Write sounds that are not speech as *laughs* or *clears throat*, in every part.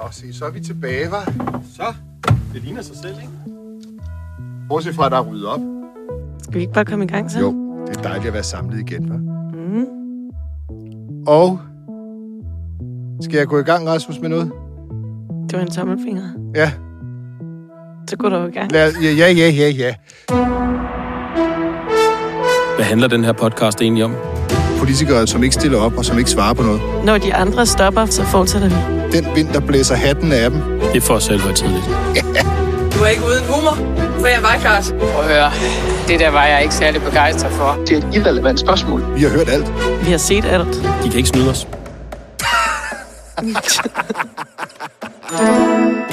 Nå, se, så er vi tilbage, var. Så, det ligner sig selv, ikke? Bortset fra, at der er ryddet op. Skal vi ikke bare komme i gang så? Jo, det er dejligt at være samlet igen, hva'? Mm. Og skal jeg gå i gang, Rasmus, med noget? Det var en tommelfinger. Ja, Så går du i gang. lad, ja, ja, ja, ja, ja. Hvad handler den her podcast egentlig om? Politikere, som ikke stiller op og som ikke svarer på noget. Når de andre stopper, så fortsætter vi. Den vind, der blæser hatten af dem. Det er for os selv tidligt. Du er ikke uden humor, for jeg var klart. Prøv at høre, det der var jeg ikke særlig begejstret for. Det er et irrelevant spørgsmål. Vi har hørt alt. Vi har set alt. De kan ikke snyde os.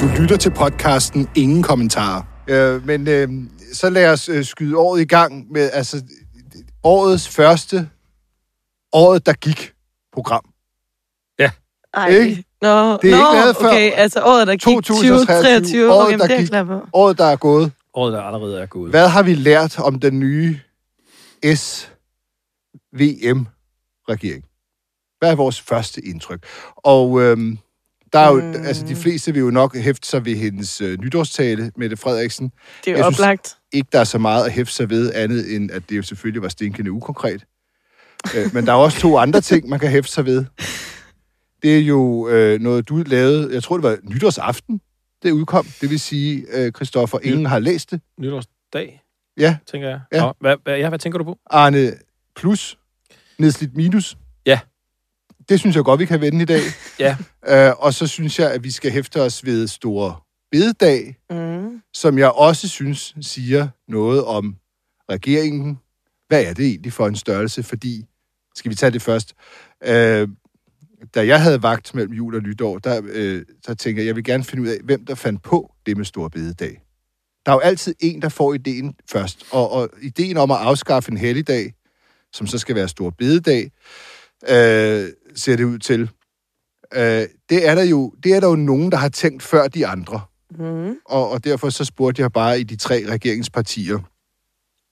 Du lytter til podcasten Ingen Kommentarer. Øh, men øh, så lad os øh, skyde året i gang med altså årets første året, der gik program. Ej. Ikke? Nå, Det er Nå, ikke lavet før okay, altså året, der gik 2023, 2023. året, Okay, der er gik. Året, der er gået. Året, der allerede er gået. Hvad har vi lært om den nye SVM-regering? Hvad er vores første indtryk? Og øhm, der er jo, Mm. altså de fleste vil jo nok hæfte sig ved hendes øh, nytårstale, Mette Frederiksen. Det er Jeg jo synes- oplagt. Ikke der er så meget at hæfte sig ved, andet end at det jo selvfølgelig var stinkende ukonkret. øh, men der er også to andre ting, man kan hæfte sig ved. Det er jo øh, noget, du lavede, jeg tror det var nytårsaften, det udkom. Det vil sige, øh, Christoffer, ingen har læst det. Nytårsdag, Ja, tænker jeg. Ja. Nå, hvad, hvad, ja, hvad tænker du på? Arne plus, nedslidt minus. Ja. Det synes jeg godt, vi kan vende i dag. *laughs* Ja. Øh, og så synes jeg, at vi skal hæfte os ved store bededag, Mm. som jeg også synes siger noget om regeringen. Hvad er det egentlig for en størrelse? Fordi, skal vi tage det først? Øh, da jeg havde vagt mellem jul og nytår, der, øh, så tænker jeg, jeg vil gerne finde ud af, hvem der fandt på det med store bededag. Der er jo altid en, der får ideen først. Og, og ideen om at afskaffe en helligdag, som så skal være stor bededag, øh, ser det ud til. Øh, det, er der jo, det er der jo nogen, der har tænkt før de andre Mm. og, og derfor så spurgte jeg bare i de tre regeringspartier.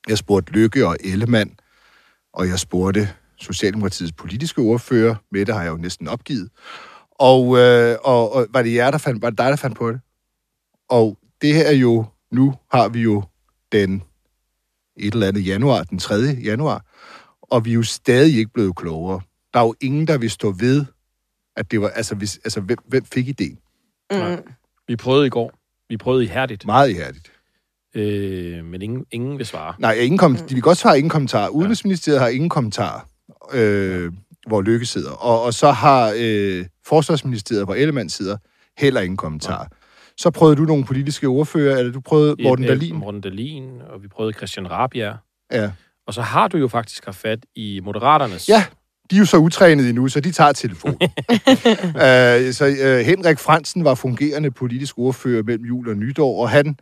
Jeg spurgte Lykke og Ellemann, og jeg spurgte Socialdemokratiets politiske ordfører, Mette har jeg jo næsten opgivet, og, øh, og, og var det jer, der fandt, var det dig, der fandt på det? Og det her er jo, nu har vi jo den et eller andet januar, den 3. januar, og vi er jo stadig ikke blevet klogere. Der er jo ingen, der vil stå ved, at det var, altså, hvis, altså hvem, hvem fik ideen? Mm. Vi prøvede i går. Vi prøvede ihærdigt. Meget ihærdigt. Øh, men ingen, ingen vil svare. Nej, ingen kom, de vil godt svare ingen kommentar. Udenrigsministeriet har ingen kommentar, øh, hvor Lykke sidder. Og, og så har øh, Forsvarsministeriet, hvor Ellemann sidder, heller ingen kommentar. Så prøvede du nogle politiske ordfører, eller du prøvede Morten Øh, Dahlin? Morten Dahlin, og vi prøvede Christian Rabia. Ja. Og så har du jo faktisk haft fat i Moderaternes. ja, de er jo så utrænede endnu, så de tager telefonen. *laughs* øh, så øh, Henrik Fransen var fungerende politisk ordfører mellem jul og nytår, og han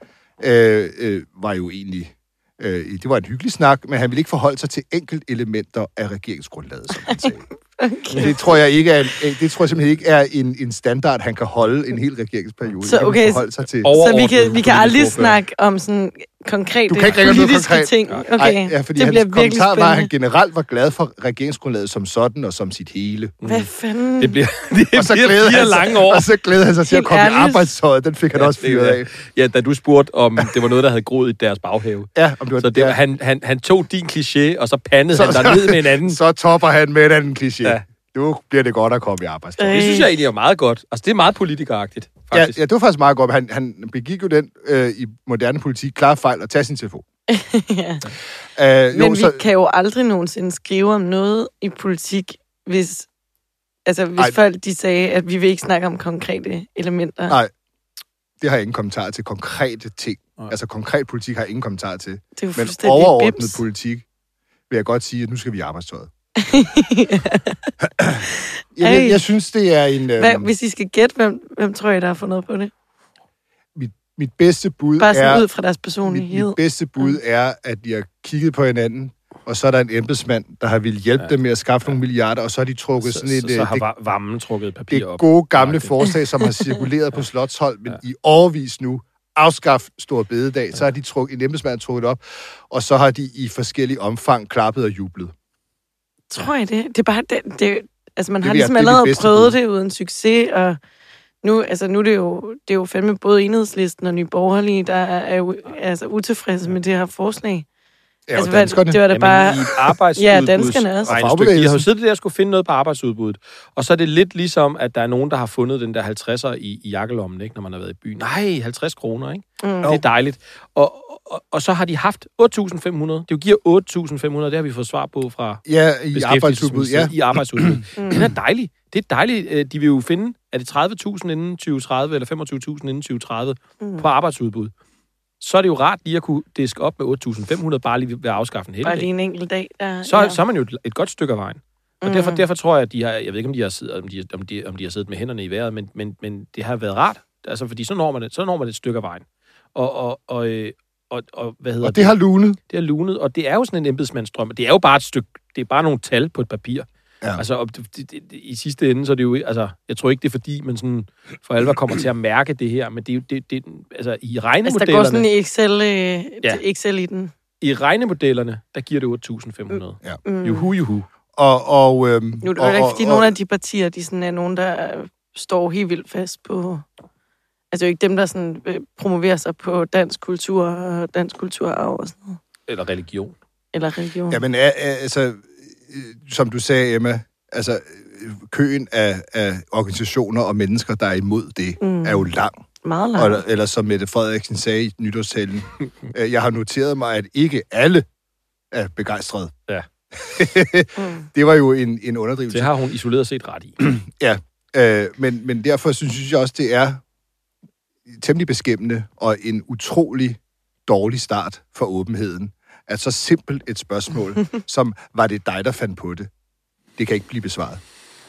øh, øh, var jo egentlig... Øh, det var en hyggelig snak, men han ville ikke forholde sig til enkelt elementer af regeringsgrundlaget, som han sagde. *laughs* Okay. Det tror jeg ikke er, en, det tror jeg simpelthen ikke er en, en standard, han kan holde en hel regeringsperiode. Så okay, sig til. Så vi kan, vi kan aldrig snakke om sådan konkrete Du kan ikke ringe noget politiske konkret. ting. Okay, Ej, ja, fordi det bliver hans virkelig kommentar var, at han generelt var glad for regeringsgrundlaget som sådan og som sit hele. Hvad fanden? Det bliver, *laughs* det Og så bliver fire han sig, lange år. Og så glædede han sig til at komme i ærligt. arbejdstøjet. Den fik han også det er fyret af. Ja, da du spurgte, om det var noget, der havde groet i deres baghave. Ja, om det var, Så det, var, ja, han, han, han tog din kliché, og så pandede Så- han dig ned med en anden. *laughs* så topper han med en anden kliché. Ja. Ja. Nu bliver det godt at komme i arbejdstøjet. Øh. Det synes jeg egentlig er meget godt. Altså, det er meget politikeragtigt, Ja, faktisk. ja, det var faktisk meget godt. Han, han begik jo den øh, i moderne politik klare fejl at tage sin telefon. *laughs* ja. Øh, Men vi kan jo aldrig nogensinde skrive om noget i politik, hvis, altså, hvis Ej. folk de sagde, at vi vil ikke snakke om konkrete elementer. Nej. det har jeg ingen kommentar til. Konkrete ting. Nej. Altså konkret politik har jeg ingen kommentar til. Det er jo Men overordnet bims. politik vil jeg godt sige, at nu skal vi i arbejdstøjet. *laughs* Ej. jeg, jeg synes, det er en... Hvad, Øhm, hvis I skal gætte, hvem, hvem tror I, der har fundet på det? mit bedste bud Bare sådan er... ud fra deres Mit, personlighed. mit bedste bud er, at de har kigget på hinanden, og så er der en embedsmand, der har ville hjælpe ja. dem med at skaffe nogle milliarder, og så har de trukket så, sådan så, et... så øh, har det, var- varmen trukket et papir det op. gode gamle Martin. forslag, som har *laughs* cirkuleret på Slottshold, men i overvis nu, afskaf Stor Bededag, så har de trukket, en embedsmand trukket op, og så har de i forskellige omfang klappet og jublet. Tror jeg det? Det er bare... Det, det, altså, man Det har ligesom det er allerede prøvet bud. det uden succes, og Nu, altså, nu er det jo, det er jo fandme både enhedslisten og Nye Borgerlige, der er, er jo, altså, utilfredse med det her forslag. Ja, altså, danskerne. det var da bare... Jamen, i et arbejdsudbuds- Ja, danskerne også. regnestykke. De har jo siddet der og skulle finde noget på arbejdsudbuddet. Og så er det lidt ligesom, at der er nogen, der har fundet den der 50'er i, i jakkelommen, ikke, når man har været i byen. Nej, 50 kroner, ikke? Mm. Det er dejligt. Og, og, og så har de haft 8.500. Det jo giver 8.500, det har vi fået svar på fra Ja, i arbejdsudbud, ja. I arbejdsudbud. *clears throat* Den er dejlig. Det er dejligt. Øh, De vil jo finde, er det 30.000 inden 2030, eller 25.000 inden 2030 Mm. på arbejdsudbud. Så er det jo rart lige at kunne diske op med 8.500, bare lige ved at afskaffe en Bare heldig lige en enkelt dag. Der, så, ja. så er man jo et, et godt stykke af vejen. Og Mm. derfor, derfor tror jeg, at de har, jeg ved ikke, om de har siddet, om de, om de, om de har siddet med hænderne i vejret, men, men, men det har været rart. Altså, fordi så når man, det, så når man et stykke af vejen. Og, og, og, øh, og, og hvad hedder Og det har lunet. det har lunet, og det er jo sådan en embedsmandsstrøm. Det er jo bare et stykke, det er bare nogle tal på et papir. Ja. Altså, og det, det, det, i sidste ende, så er det jo, ikke- altså, jeg tror ikke, det er fordi, man sådan for alvor kommer til at mærke det her, men det er jo, det, det, altså, i Altså, der regnemodellerne, går sådan en Excel, øh, Ja. ja. Excel i den. i regnemodellerne, der giver det 8.500. Mm. Juhu, juhu. Og, og, øhm, Nu er det og, jo ikke, fordi og, nogle af de partier, de sådan er nogen, der står helt vildt fast på... Altså er jo ikke dem, der sådan, øh, promoverer sig på dansk kultur og dansk kulturarv og sådan noget. Eller religion. Eller religion. Ja, men altså, øh, som du sagde, Emma, altså, øh, køen af, af organisationer og mennesker, der er imod det, Mm. er jo lang. Meget langt. Og, eller som Mette Frederiksen sagde i nytårstalen, *laughs* jeg har noteret mig, at ikke alle er begejstrede. Ja. *laughs* Mm. det var jo en, en underdrivelse. Det har hun isoleret set ret i. *clears throat* Øh, men, men derfor synes jeg også, det er temmelig beskæmmende og en utrolig dårlig start for åbenheden. At så simpelt et spørgsmål, *laughs* som var det dig, der fandt på det, det kan ikke blive besvaret.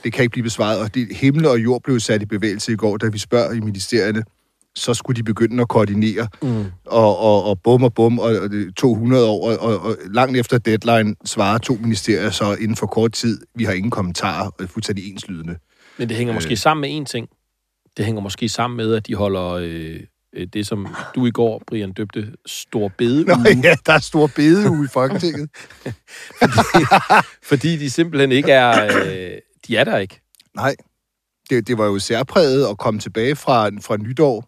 Det kan ikke blive besvaret, og det, himmel og jord blev sat i bevægelse i går, da vi spørger i ministerierne, så skulle de begynde at koordinere, Mm. og, og, og bum og bum, og, og det er 200 år, og, og, og langt efter deadline svarer to ministerier så inden for kort tid, vi har ingen kommentarer, og fuldstændig enslydende. Men det hænger Øh. måske sammen med en ting. Det hænger måske sammen med, at de holder øh, øh, det, som du i går, Brian, døbte Stor Bede Nå ja, der er stor bedeuge i Folketinget. *laughs* Fordi de simpelthen ikke er... Øh, de er der ikke. Nej, det, det var jo særpræget at komme tilbage fra, fra nytår.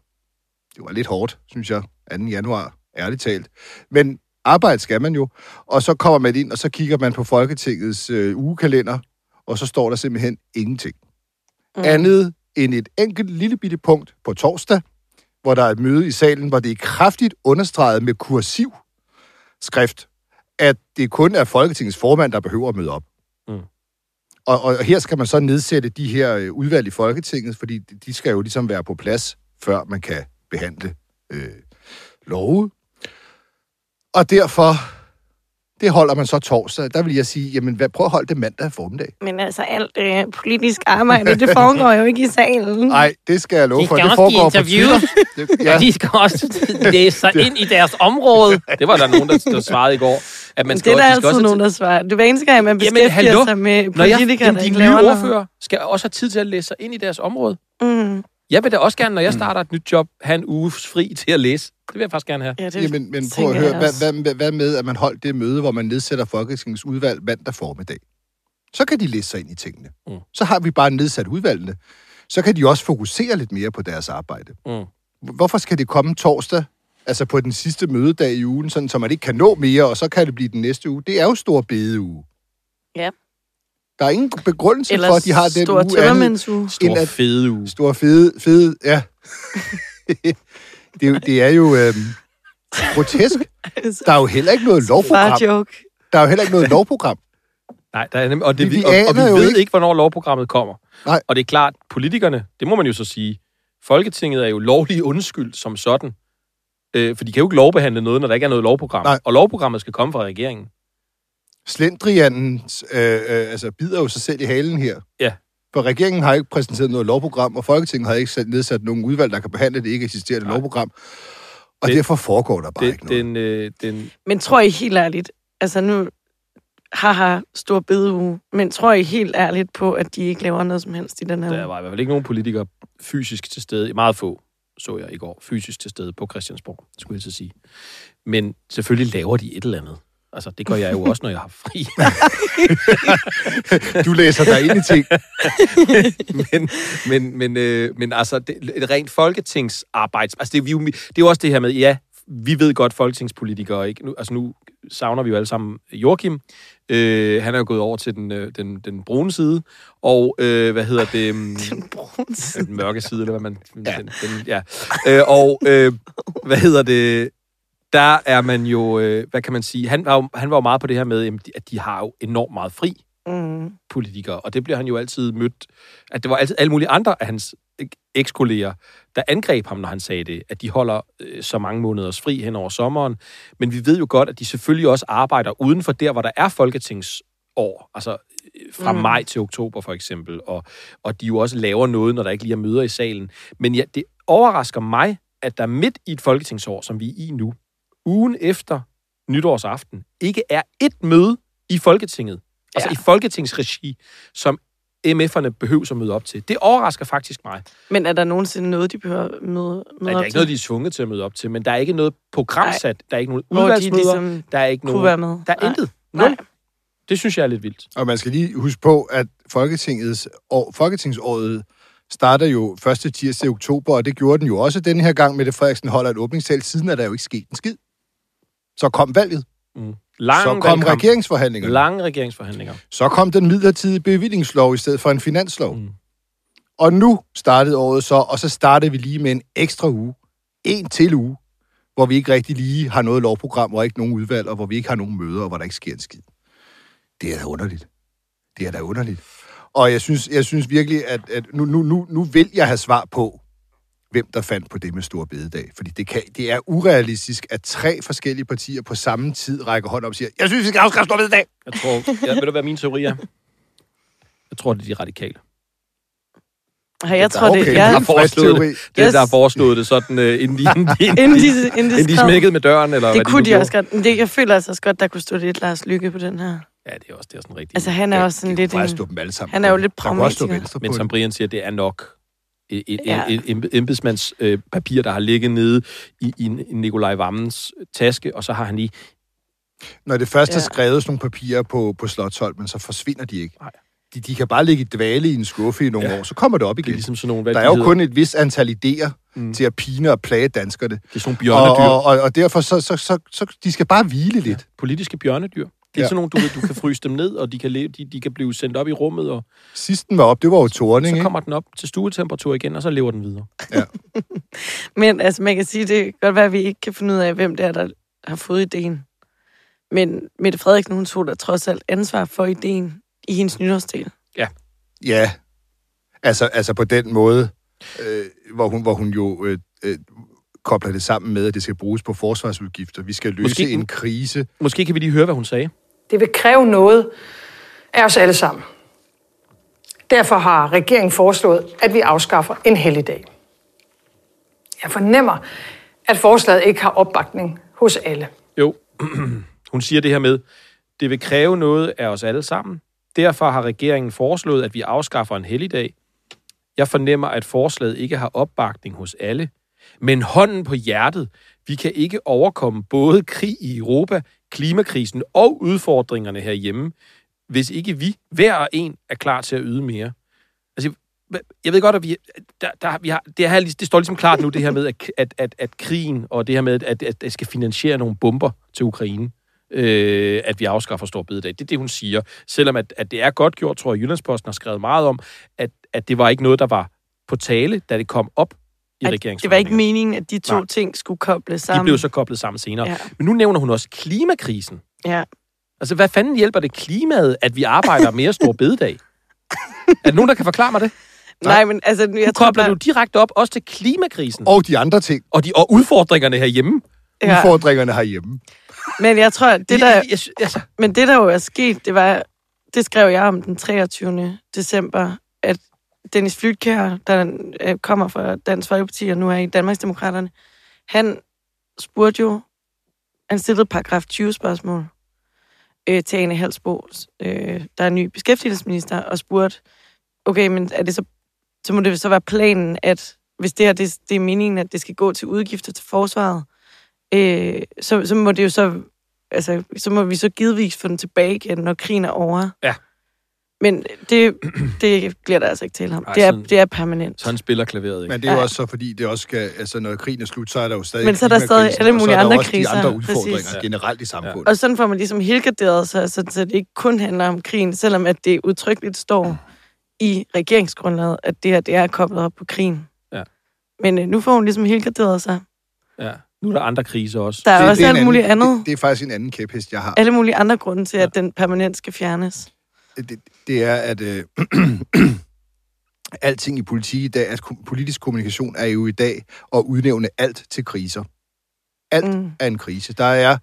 Det var lidt hårdt, synes jeg, 2. januar, ærligt talt. Men arbejde skal man jo. Og så kommer man ind, og så kigger man på Folketingets øh, ugekalender, og så står der simpelthen ingenting. Mm. Andet end et enkelt lille bitte punkt på torsdag, hvor der er et møde i salen, hvor det er kraftigt understreget med kursiv skrift, at det kun er Folketingets formand, der behøver at møde op. Mm. Og, og her skal man så nedsætte de her øh, udvalg i Folketinget, fordi de- de skal jo ligesom være på plads, før man kan behandle øh, love. Og derfor, det holder man så torsdag. Der vil jeg sige, jamen hvad, prøv at holde det mandag formiddag. Men altså, alt øh, politisk arbejde, det foregår jo ikke i salen. *laughs* Nej, det skal jeg love De for. skal Det også give foregår på interviews. *laughs* Twitter. Det, ja, Ja. De skal også læse sig ind i deres område. *laughs* Det var der nogen, der, der svarede i går. At man skal det er der også, de skal altid også nogen, der svarer. Det er hver eneste gang, man Jamen, beskæftiger hallo? sig med Når jeg, politikere, jamen, der de ikke nye laver noget. ordfører skal også have tid til at læse sig ind i deres område. Mm. Jeg vil da også gerne, når jeg starter et nyt job, have en uge fri til at læse. Det vil jeg faktisk gerne have. Ja, det Jamen, men prøv at høre, hvad, hvad, hvad med, at man holdt det møde, hvor man nedsætter Folketingets udvalg mandag formiddag? Så kan de læse sig ind i tingene. Mm. Så har vi bare nedsat udvalgene. Så kan de også fokusere lidt mere på deres arbejde. Mm. Hvorfor skal det komme torsdag, altså på den sidste mødedag i ugen, sådan, så man ikke kan nå mere, og så kan det blive den næste uge? Det er jo stor bedeuge. Ja. Der er ingen begrundelse Eller for, at de har den stor uge andet. tømmermændsuge. Stor fede uge. Stor fede, fede, ja. *laughs* det, er jo- det er jo øhm, grotesk. Der er jo heller ikke noget lovprogram. Joke. Der er jo heller ikke noget lovprogram. Nej, der er nemlig, og, det, Vi- og, og vi ved ikke- ikke, hvornår lovprogrammet kommer. Nej. Og det er klart, politikerne, det må man jo så sige, Folketinget er jo lovlig undskyldt som sådan. Øh, for de kan jo ikke lovbehandle noget, når der ikke er noget lovprogram. Nej. Og lovprogrammet skal komme fra regeringen. Slendrianen øh, øh, altså, bider jo sig selv i halen her. Ja. For regeringen har ikke præsenteret noget lovprogram, og Folketinget har ikke sat, nedsat nogen udvalg, der kan behandle det ikke eksisterende Nej. lovprogram. Og Det- derfor foregår der bare Det, ikke noget. den, øh, den, Men tror I helt ærligt, altså nu, haha, stor bedeuge, men tror I helt ærligt på, at de ikke laver noget som helst i den her der var i hvert fald ikke nogen politikere fysisk til stede. Meget få, så jeg i går, fysisk til stede på Christiansborg, skulle jeg så sige. Men selvfølgelig laver de et eller andet. Altså, det gør jeg jo også, når jeg har fri. *laughs* Du læser dig ind i ting. *laughs* men, men, men, øh, men altså, det, et rent folketingsarbejds... Altså, det, er, vi, jo- det er jo også det her med, ja, vi ved godt folketingspolitikere, ikke? Nu, altså, nu savner vi jo alle sammen Joachim. Øh, han er jo gået over til den, øh, den, den brune side. Og, øh, hvad hedder det? um, *laughs* Den brune Ja, den mørke side, eller hvad man... Ja. Den, den, ja. Øh, og, øh, hvad hedder det? Der er man jo, øh, hvad kan man sige, han var, jo, han var jo meget på det her med, at de har jo enormt meget fri, Mm. politikere, og det bliver han jo altid mødt, at det var altid alle mulige andre af hans ek- ekskolleger, der angreb ham, når han sagde det, at de holder øh, så mange måneders fri hen over sommeren. Men vi ved jo godt, at de selvfølgelig også arbejder uden for der, hvor der er folketingsår, altså øh, fra. Mm. maj til oktober for eksempel, og, og de jo også laver noget, når der ikke lige er møder i salen. Men ja, det overrasker mig, at der midt i et folketingsår, som vi er i nu, ugen efter nytårsaften, ikke er et møde i Folketinget, altså Ja. i folketingsregi, som MF'erne behøver at møde op til. Det overrasker faktisk mig. Men er der nogensinde noget, de behøver møde, møde Nej, der er ikke noget, de er tvunget til at møde op til, men der er ikke noget programsat, der er ikke nogen hvor de udvalgsmøder, ligesom der er ikke kunne nogen... være med? Der er Nej. intet. Nej. Det synes jeg er lidt vildt. Og man skal lige huske på, at Folketingets år, Folketingsåret starter jo 1. tirsdag i oktober, og det gjorde den jo også den her gang. Mette Frederiksen holder et åbningstal. Siden er der jo ikke sket en skid. Så kom valget. Mm. Lang så kom valgkamp. regeringsforhandlingerne. Lange regeringsforhandlinger. Så kom den midlertidige bevillingslov i stedet for en finanslov. Mm. Og nu startede året så, og så startede vi lige med en ekstra uge. En til uge, hvor vi ikke rigtig lige har noget lovprogram, hvor ikke nogen udvalg, og hvor vi ikke har nogen møder, og hvor der ikke sker en skid. Det er da underligt. Det er da underligt. Og jeg synes, jeg synes virkelig, at, at nu, nu, nu, nu vil jeg have svar på, hvem der fandt på det med stor bededag. Fordi det, kan, det er urealistisk, at tre forskellige partier på samme tid rækker hånd op og siger, jeg synes, vi skal afskaffe stor bededag. Jeg tror, ja, ved du hvad min teori er? Jeg tror, det er de radikale. Ja, jeg tror, okay, det jeg er... har foreslået. Det er, Yes. der har foreslået det sådan, øh, *laughs* inden, de, inden, de, Inden de, inden de, inden de smækkede med døren, eller hvad Det kunne de gjorde. også godt. Men det, jeg føler altså også godt, der kunne stå lidt Lars Lykke på den her. Ja, det er også, det er sådan rigtigt. Altså, han er også sådan Det lidt en... han er jo det. lidt pragmatiker. Men som det. Brian siger, det er nok et, Ja. et, et øh, papir, der har ligget nede i, i, i Nikolaj Vammens taske, og så har han lige... Når det først er Ja. skrevet sådan nogle papirer på, på Slottholmen, så forsvinder de ikke. Nej. De, de kan bare ligge i dvale i en skuffe i nogle Ja. år, så kommer det op Det er igen. ligesom sådan nogle, hvad Der er jo hedder. kun et vis antal idéer Mm. til at pine og plage danskerne. Det er sådan nogle Og, bjørnedyr. og, og, og derfor så, så, så, så de skal bare hvile lidt. Ja, politiske bjørnedyr. Det er Ja. sådan nogle, du, du kan fryse dem ned, og de kan, leve, de, de kan blive sendt op i rummet, og Sidst den var op, det var jo Torning, så ikke? kommer den op til stuetemperatur igen, og så lever den videre. *laughs* Men altså, man kan sige, det kan godt være, at vi ikke kan finde ud af, hvem det er, der har fået ideen. Men Mette Frederiksen, hun tog da trods alt ansvar for ideen i hendes nytårstal. Ja, altså, altså på den måde, øh, hvor, hun, hvor hun jo øh, øh, kobler det sammen med, at det skal bruges på forsvarsudgifter. Vi skal løse Måske... en krise. Måske kan vi lige høre, hvad hun sagde. Det vil kræve noget af os alle sammen. Derfor har regeringen foreslået, at vi afskaffer en helligdag. Jeg fornemmer, at forslaget ikke har opbakning hos alle. Jo, *clears throat* hun siger det her med, det vil kræve noget af os alle sammen. Derfor har regeringen foreslået, at vi afskaffer en helligdag. Jeg fornemmer, at forslaget ikke har opbakning hos alle. Men hånden på hjertet, vi kan ikke overkomme både krig i Europa, klimakrisen og udfordringerne herhjemme, hvis ikke vi, hver og en, er klar til at yde mere. Altså, jeg ved godt, at vi, der, der, vi har, det, her, det står ligesom klart nu, det her med, at, at, at, at krigen og det her med, at, at at skal finansiere nogle bomber til Ukraine, øh, at vi afskaffer stor bededag. Det er det, hun siger. Selvom at, at det er godt gjort, tror jeg, Jyllandsposten har skrevet meget om, at, at det var ikke noget, der var på tale, da det kom op i regeringsforhandlingerne. det var ikke meningen, at de to Nej. ting skulle kobles De sammen. blev så koblet sammen senere. Ja. Men nu nævner hun også klimakrisen. Ja. Altså, hvad fanden hjælper det klimaet, at vi arbejder mere stor bededag? *laughs* er der nogen, der kan forklare mig det? Nej, men altså, Nu jeg tror kobler bare... du direkte op også til klimakrisen Og de andre ting. og, de, og udfordringerne herhjemme. Ja. Udfordringerne herhjemme. Men jeg tror, det der, altså, men det der jo er sket, det var, det skrev jeg om den 23. december, Dennis Flytkær, der øh, kommer fra Dansk Folkeparti og nu er i Danmarksdemokraterne, han spurgte jo, han stillede paragraf 20 spørgsmål øh, til Ane Halsbo, øh, der er ny beskæftigelsesminister, og spurgte, okay, men er det så, så må det så være planen, at hvis det her, det, det er meningen, at det skal gå til udgifter til forsvaret, øh, så, så må det jo så altså, så må vi så givetvis få den tilbage igen, når krigen er over. Ja. Men det, det bliver der altså ikke tale om. Ej, det, er, sådan- det er permanent. Sådan spiller klaveret ikke. Men det er jo Ja. også så, fordi det også skal, altså når krigen er slut, så er der jo stadig Men så er der stadig alle og så mulige er der andre også kriser, de andre udfordringer præcis. generelt i samfundet. Og sådan får man ligesom helgarderet sig, så, så det ikke kun handler om krigen, selvom at det udtrykkeligt står i regeringsgrundlaget, at det her det er koblet op på krigen. Ja. Men øh, nu får hun ligesom helgarderet sig. Ja. Nu er der andre kriser også. Der er Det- også det er alt muligt anden, andet. Det, det er faktisk en anden kæphest, jeg har. alle mulige andre grunde til, at den permanent skal fjernes. Det, det er, at øh, *clears throat* alting i politik i dag, at ko- politisk kommunikation er jo i dag at udnævne alt til kriser. Alt Mm. er en krise. Der er,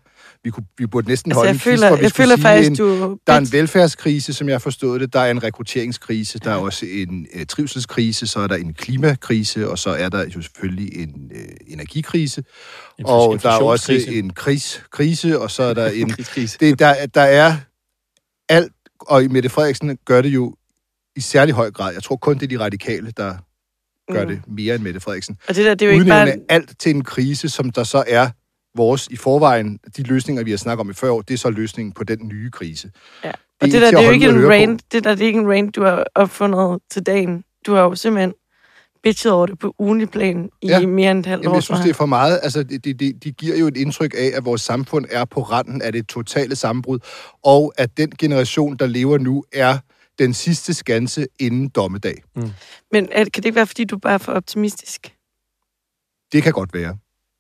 vi, kunne, vi burde næsten Altså, holde jeg en føler, quiz, vi jeg skulle føler sige faktisk, en, du... der er en velfærdskrise, som jeg har forstået det. Der er en rekrutteringskrise. Der er også en øh, trivselskrise. Så er der en klimakrise. Og så er der jo selvfølgelig en øh, energikrise. Og der er også en kris, krise. Og så er der en *laughs* det, der, der er alt, og Mette Frederiksen gør det jo i særlig høj grad. Jeg tror kun, det er de radikale, der gør Mm. det mere end Mette Frederiksen. Og det der, det er jo ikke Udnævne bare... alt til en krise, som der så er vores i forvejen. De løsninger, vi har snakket om i før år, det er så løsningen på den nye krise. Ja. Og Det det, er der, ikke det er jo ikke en rant, det der, det er ikke en rant, du har opfundet til dagen. Du har jo simpelthen bitchet over det på ugenlig plan i Ja. mere end et halvt Jamen, år. jeg synes, det er for meget. Altså, det, det, det, de giver jo et indtryk af, at vores samfund er på randen af det totale sammenbrud, og at den generation, der lever nu, er den sidste skanse inden dommedag. Men er, kan det ikke være, fordi du bare er for optimistisk? Det kan godt være.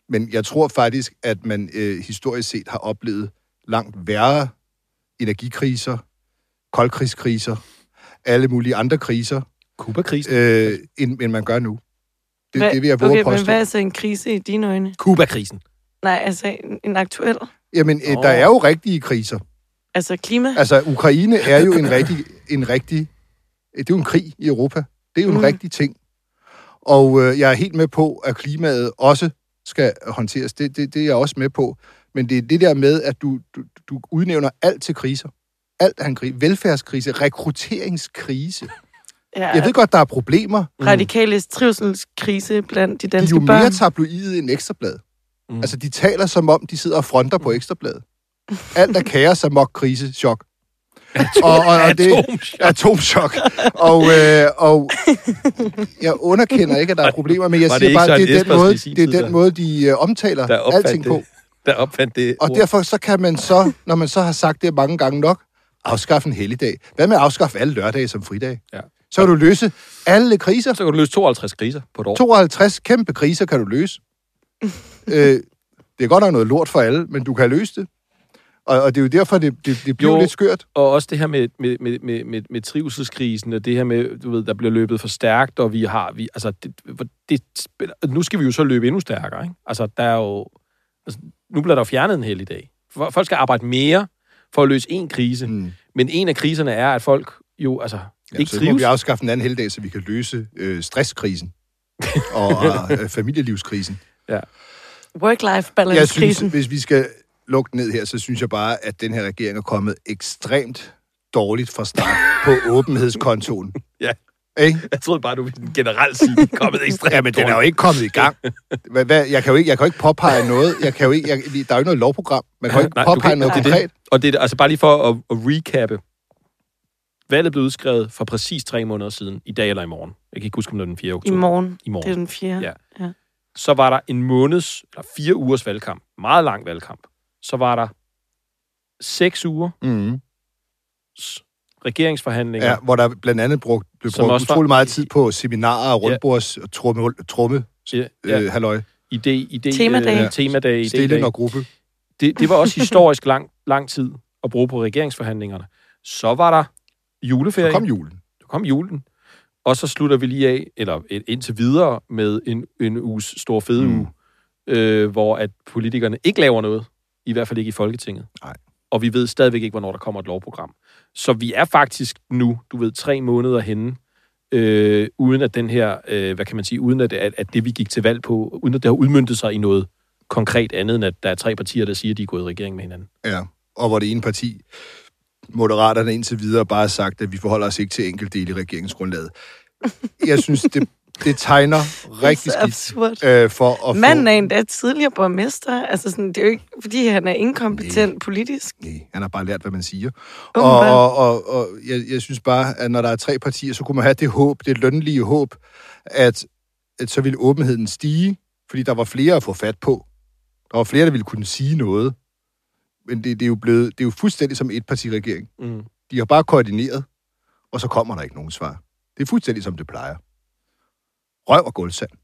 Men jeg tror faktisk, at man øh, historisk set har oplevet langt værre energikriser, koldkrigskriser, alle mulige andre kriser, Kuba-krisen. øh, end, end man gør nu. Det, Hvad- det vil jeg våge okay, at men påstå. hvad er så en krise i dine øjne? Kuba-krisen. Nej, altså en, en aktuel. Jamen, øh, Nå. der er jo rigtige kriser. Altså klima. Altså, Ukraine er jo en rigtig, en rigtig... Det er jo en krig i Europa. Det er jo en Mm. mm. rigtig ting. Og øh, jeg er helt med på, at klimaet også skal håndteres. Det, det, det er jeg også med på. Men det er det der med, at du, du, du udnævner alt til kriser. Alt er en krise. Velfærdskrise, rekrutteringskrise. Ja, Jeg ved godt, der er problemer. radikale trivselskrise blandt de De er danske jo mere børn. tabloide end ekstrablad. Mm. Mm. Altså, de taler som om, de sidder og fronter på ekstrabladet. Alt er kaos, amok, krise, chok. *laughs* og, og, og det, Atomchok. atomchok. Og, øh, og jeg underkender ikke, at der er problemer, men jeg var siger bare, Søren det er, den måde, det er den måde, de øh, omtaler Der alting det. på. Der opfandt det Og ord. derfor så kan man så, når man så har sagt det mange gange nok, afskaffe en helligdag. Hvad med at afskaffe alle lørdage som fridag? Ja. Så kan du løse alle kriser. Så kan du løse 52 kriser på et år. 52 kæmpe kriser kan du løse. *laughs* øh, det er godt nok noget lort for alle, men du kan løse det. Og, og det er jo derfor, det, det, det bliver Jo. lidt skørt. Og også det her med, med, med, med, med, med trivselskrisen, og det her med, du ved, der bliver løbet for stærkt, og vi har, vi, altså, det, det spiller, nu skal vi jo så løbe endnu stærkere, ikke? Altså, der er jo, altså, nu bliver der jo fjernet en hel i dag. Folk skal arbejde mere for at løse en krise, Mm. men en af kriserne er, at folk jo, altså, Ja, ikke så må trives. vi afskaffe en anden helligdag, så vi kan løse øh, stresskrisen og, *laughs* øh, familielivskrisen. Work-life Jeg synes, balance-krisen. hvis vi skal lukke den ned her, så synes jeg bare, at den her regering er kommet ekstremt dårligt fra start på *laughs* åbenhedskontoen. Ja. Ikke? Jeg troede bare, du ville generelt sige, at det er kommet *laughs* ekstremt Ja, men den er jo ikke kommet i gang. Hvad, hvad, jeg, kan jo ikke, jeg kan jo ikke påpege noget. Jeg kan jo ikke, jeg, der er jo ikke noget lovprogram. Man kan jo ikke Nej, påpege kan- noget det. konkret. Og det er altså bare lige for at, at recappe. Valget blev udskrevet for præcis tre måneder siden, i dag eller i morgen. Jeg kan ikke huske, om det var den 4. I oktober. morgen. I morgen. Det er den fjerde. Ja. ja. Så var der en måneds, eller fire ugers valgkamp. Meget lang valgkamp. Så var der seks uger Mm. regeringsforhandlinger. Ja, hvor der blandt andet brugt, blev brugt også var- utrolig meget tid på seminarer og rundbords og tromme, tromme Ja, ja. øh, halløj. Idé, idé, Temadage. Øh, temadage, Stilling idédage. og gruppe. Det, det var også historisk lang, lang tid at bruge på regeringsforhandlingerne. Så var der juleferie. Så kom julen. Så kom julen. Og så slutter vi lige af, eller indtil videre, med en, en uges stor fede mm. uge, øh, hvor at politikerne ikke laver noget. I hvert fald ikke i Folketinget. Nej. Og vi ved stadigvæk ikke, hvornår der kommer et lovprogram. Så vi er faktisk nu, du ved, tre måneder henne, øh, uden at den her, øh, hvad kan man sige, uden at, at, at det, vi gik til valg på, uden at det har udmyndtet sig i noget konkret andet, end at der er tre partier, der siger, at de er gået i regering med hinanden. Ja, og hvor det ene parti, Moderaterne indtil videre, bare har sagt, at vi forholder os ikke til enkeltdele i regeringsgrundlaget. Jeg synes, det, det tegner *laughs* rigtig så skidt øh, for at Manden få... er endda tidligere borgmester. Altså sådan, det er jo ikke, fordi han er inkompetent Nej. politisk. Nej, han har bare lært, hvad man siger. Og, Åbenbart. og, og, og jeg, jeg synes bare, at når der er tre partier, så kunne man have det håb, det lønlige håb, at, at så ville åbenheden stige, fordi der var flere at få fat på. Der var flere, der ville kunne sige noget. Men det, det, er, jo blevet, det er jo fuldstændig som et partiregering. Mm. De har bare koordineret, og så kommer der ikke nogen svar. Det er fuldstændig som det plejer. Røv og gulvsand. *laughs*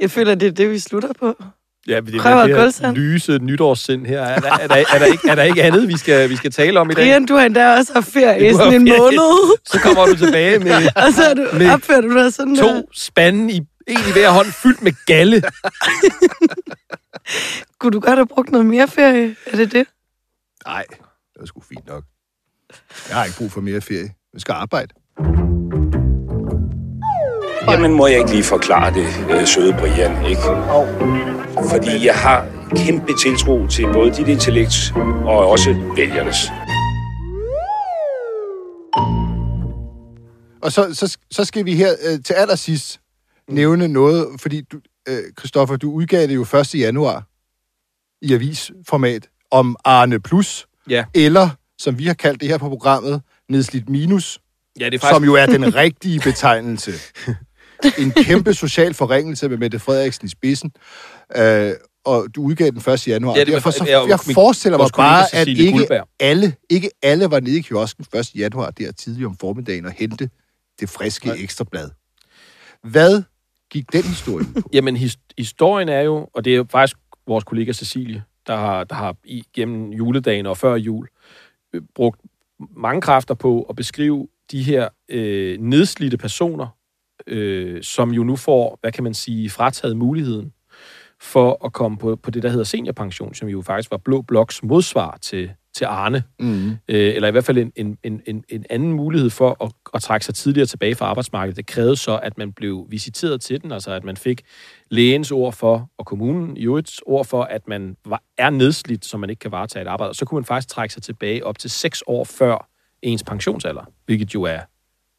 Jeg føler, det er det, vi slutter på. Ja, men det er det her lyse nytårssind her. Er der, er, der, er, der ikke, er der ikke andet, vi skal, vi skal tale om i dag? Brian, du har endda også haft ferie i sådan en måned. Så kommer du tilbage med *laughs* Og så er du, Med opfører du dig sådan to spande i en i hver hånd, fyldt med galle. *laughs* Kunne du godt have brugt noget mere ferie? Er det det? Nej, det er sgu fint nok. Jeg har ikke brug for mere ferie. Jeg skal arbejde. Jamen, må jeg ikke lige forklare det, øh, søde Brian, ikke? Fordi jeg har kæmpe tiltro til både dit intellekt og også vælgernes. Og så, så, så skal vi her øh, til allersidst nævne noget, fordi du, øh, Christoffer, du udgav det jo 1. januar i avisformat om Arne Plus, Ja. eller som vi har kaldt det her på programmet, Nedslidt Minus, Ja, det er som jo er den *laughs* rigtige betegnelse. En kæmpe social forringelse med Mette Frederiksen i spidsen. Øh, og du udgav den 1. januar. Ja, det var- Derfor så, jeg min- forestiller mig bare, at ikke Guldberg. alle, ikke alle var nede i kiosken 1. januar der tidligt om formiddagen og hente det friske Nej. ekstrablad. Hvad gik den historie på? *laughs* Jamen, his, historien er jo, og det er jo faktisk vores kollega Cecilie, der har, der har igennem juledagen og før jul øh, brugt mange kræfter på at beskrive de her øh, nedslidte personer, øh, som jo nu får, hvad kan man sige, frataget muligheden for at komme på, på det, der hedder seniorpension, som jo faktisk var Blå Bloks modsvar til, til Arne. Mm. øh, eller i hvert fald en, en, en, en, en anden mulighed for at, at trække sig tidligere tilbage fra arbejdsmarkedet. Det krævede så, at man blev visiteret til den, altså at man fik lægens ord for, og kommunen i øvrigt ord for, at man var, er nedslidt, så man ikke kan varetage et arbejde. Og så kunne man faktisk trække sig tilbage op til seks år før ens pensionsalder, hvilket jo er,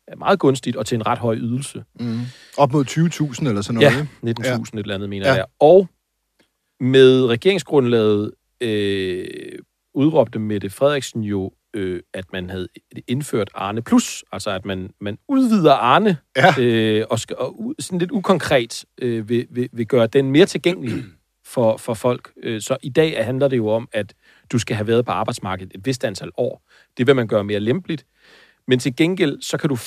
er meget gunstigt og til en ret høj ydelse. Mm. Op mod 20.000 eller sådan noget. Ja, ikke? 19.000 ja. et eller andet, mener ja. jeg. Og med regeringsgrundlaget øh, udråbte Mette Frederiksen jo, øh, at man havde indført Arne Plus, altså at man, man udvider Arne, Ja. øh, og, skal, og sådan lidt ukonkret øh, vil, vil, vil gøre den mere tilgængelig *clears throat* for, for folk. Øh, så i dag handler det jo om, at du skal have været på arbejdsmarkedet et vist antal år. Det vil man gøre mere lempeligt. Men til gengæld, så kan du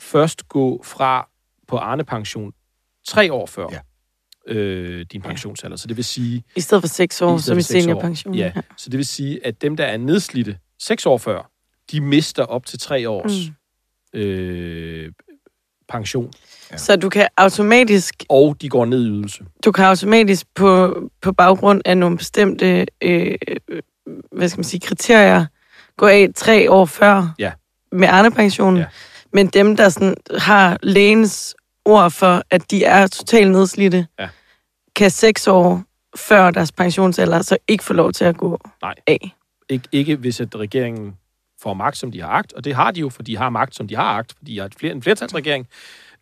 først gå fra på Arne-pension tre år før Ja. Ja. øh, din pensionsalder. Så det vil sige... I stedet for seks år, i stedet som i seniorpension. Ja, så det vil sige, at dem, der er nedslidte seks år før, de mister op til tre års mm. øh, pension, Så du kan automatisk, og de går ned i ydelse. du kan automatisk på, på baggrund af nogle bestemte øh, hvad skal man sige, kriterier gå af tre år før Ja. med Arne-pensionen. Ja. Men dem, der sådan har lægens ord for, at de er totalt nedslidte, Ja. kan seks år før deres pensionsalder så ikke få lov til at gå Nej. af. Ik- ikke hvis at regeringen får magt, som de har agt, og det har de jo, for de har magt, som de har agt, fordi de har et fler, en flertalsregering,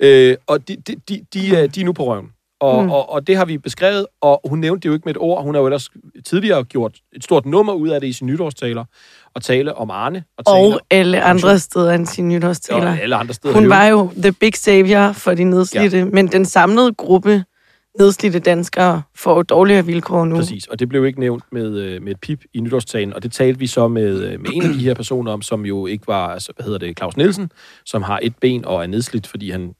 øh, og de, de, de, de, er, de er nu på røven. Og, mm. og, og det har vi beskrevet, og hun nævnte det jo ikke med et ord. Hun har jo ellers tidligere gjort et stort nummer ud af det i sine nytårstaler, og tale om Arne. Og, tale Og alle andre steder end sine nytårstaler. og alle andre steder. Hun var jo the big savior for de nedslidte, ja. men den samlede gruppe nedslidte danskere får jo dårligere vilkår nu. Præcis, og det blev ikke nævnt med, øh, med et pip i nytårstalen, og det talte vi så med, øh, med en af de her personer om, som jo ikke var, altså, hvad hedder det, Claus Nielsen, som har et ben og er nedslidt, fordi han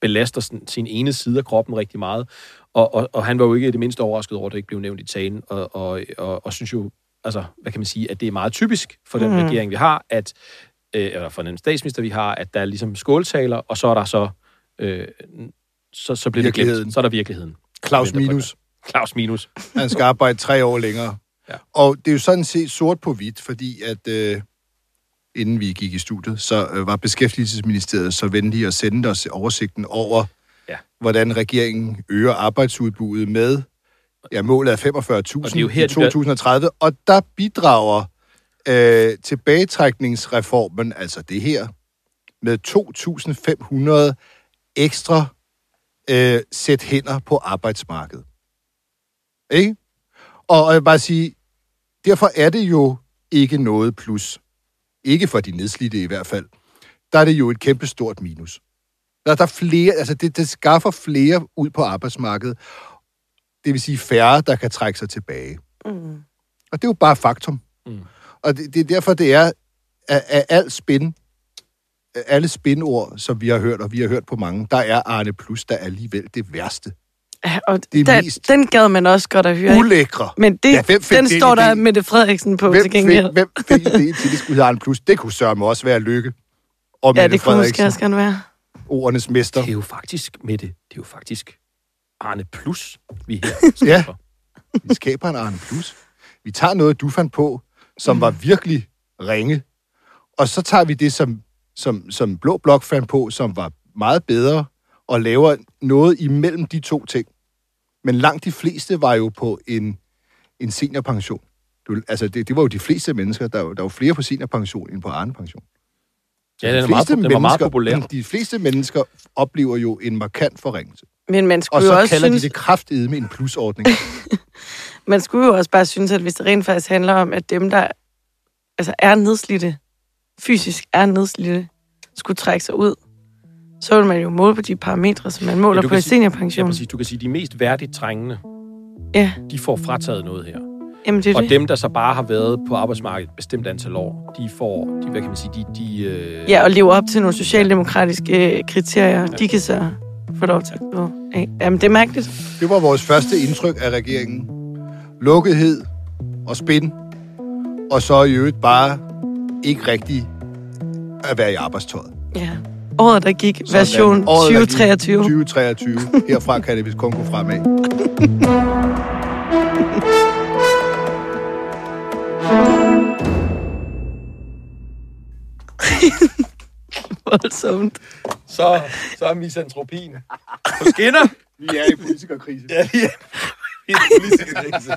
belaster sin, sin ene side af kroppen rigtig meget, og, og, og han var jo ikke det mindste overrasket over, at det ikke blev nævnt i talen, og, og, og, og synes jo, altså, hvad kan man sige, at det er meget typisk for den mm. regering, vi har, at, øh, eller for den statsminister, vi har, at der er ligesom skåltaler, og så er der så, øh, så, så bliver det Virkeligheden. glemt. Så er der virkeligheden. Claus på Minus. Claus Minus. *laughs* Han skal arbejde tre år længere. Ja. Og det er jo sådan set sort på hvidt, fordi at øh, inden vi gik i studiet, så øh, var Beskæftigelsesministeriet så venlige at sende os oversigten over, Ja. hvordan regeringen øger arbejdsudbuddet med, ja, målet er 45.000 Og det er jo her, i de gør- 2030, og der bidrager øh, tilbagetrækningsreformen, altså det her, med 2.500 ekstra øh, sæt hænder på arbejdsmarkedet. Ikke? Og, og jeg vil bare sige, derfor er det jo ikke noget plus. Ikke for de nedslidte i hvert fald. Der er det jo et kæmpestort minus. Der, der er flere, altså det, det skaffer flere ud på arbejdsmarkedet. Det vil sige færre, der kan trække sig tilbage. Mm. Og det er jo bare faktum. Mm. Og det, det er derfor, det er af, af alt spin, af alle spinord, som vi har hørt, og vi har hørt på mange, der er Arne Plus, der er alligevel det værste. Ja, og Det er den, mest den gad man også godt at høre. ikke? Ulækre. Men det, Ja, den den står der idé? Mette Frederiksen på Hvem til gengæld. fik, hvem fik idéen til, det skulle hedde Arne Plus? Det kunne sørge også være Lykke. Og Ja, Mette det kunne måske også gerne være. ordenes mester. Det er jo faktisk, Mette, det er jo faktisk Arne Plus, vi er her. *laughs* Ja. Vi skaber en Arne Plus. Vi tager noget, du fandt på, som var virkelig ringe, og så tager vi det, som, som, som Blå Blok fandt på, som var meget bedre, og laver noget imellem de to ting. Men langt de fleste var jo på en, en seniorpension. Du, altså, det, det var jo de fleste mennesker. Der, der var flere på seniorpension end på Arne-pension. Ja, De den, er meget, fleste den var meget mennesker- populær. De fleste mennesker oplever jo en markant forringelse. Men man Og skulle, så jo også kalder synes, de det kraftedeme en plusordning. *laughs* man skulle jo også bare synes, at hvis det rent faktisk handler om, at dem, der altså er nedslidte, fysisk er nedslidte, skulle trække sig ud, så vil man jo måle på de parametre, som man måler du på kan i sige- Ja, seniorpension. præcis. Du kan sige, de mest værdigt trængende, Ja, de får frataget noget her. Jamen det er Og det. dem, der så bare har været på arbejdsmarkedet et bestemt antal år, de får, de, hvad kan man sige, de... de øh, Ja, og leve op til nogle socialdemokratiske øh, kriterier, de kan så få lov til at gå af. Jamen, det er mærkeligt. Det var vores første indtryk af regeringen. Lukkethed og spin, og så i øvrigt bare ikke rigtig at være i arbejdstøjet. Ja. Året, der gik, Sådan. version Året, der gik 2023. 2023. Herfra kan det vist kun gå fremad. *laughs* *laughs* Voldsomt. Så, så er misantropien på skinner. Vi er i politikerkrise. Ja, vi er i en politisk krise.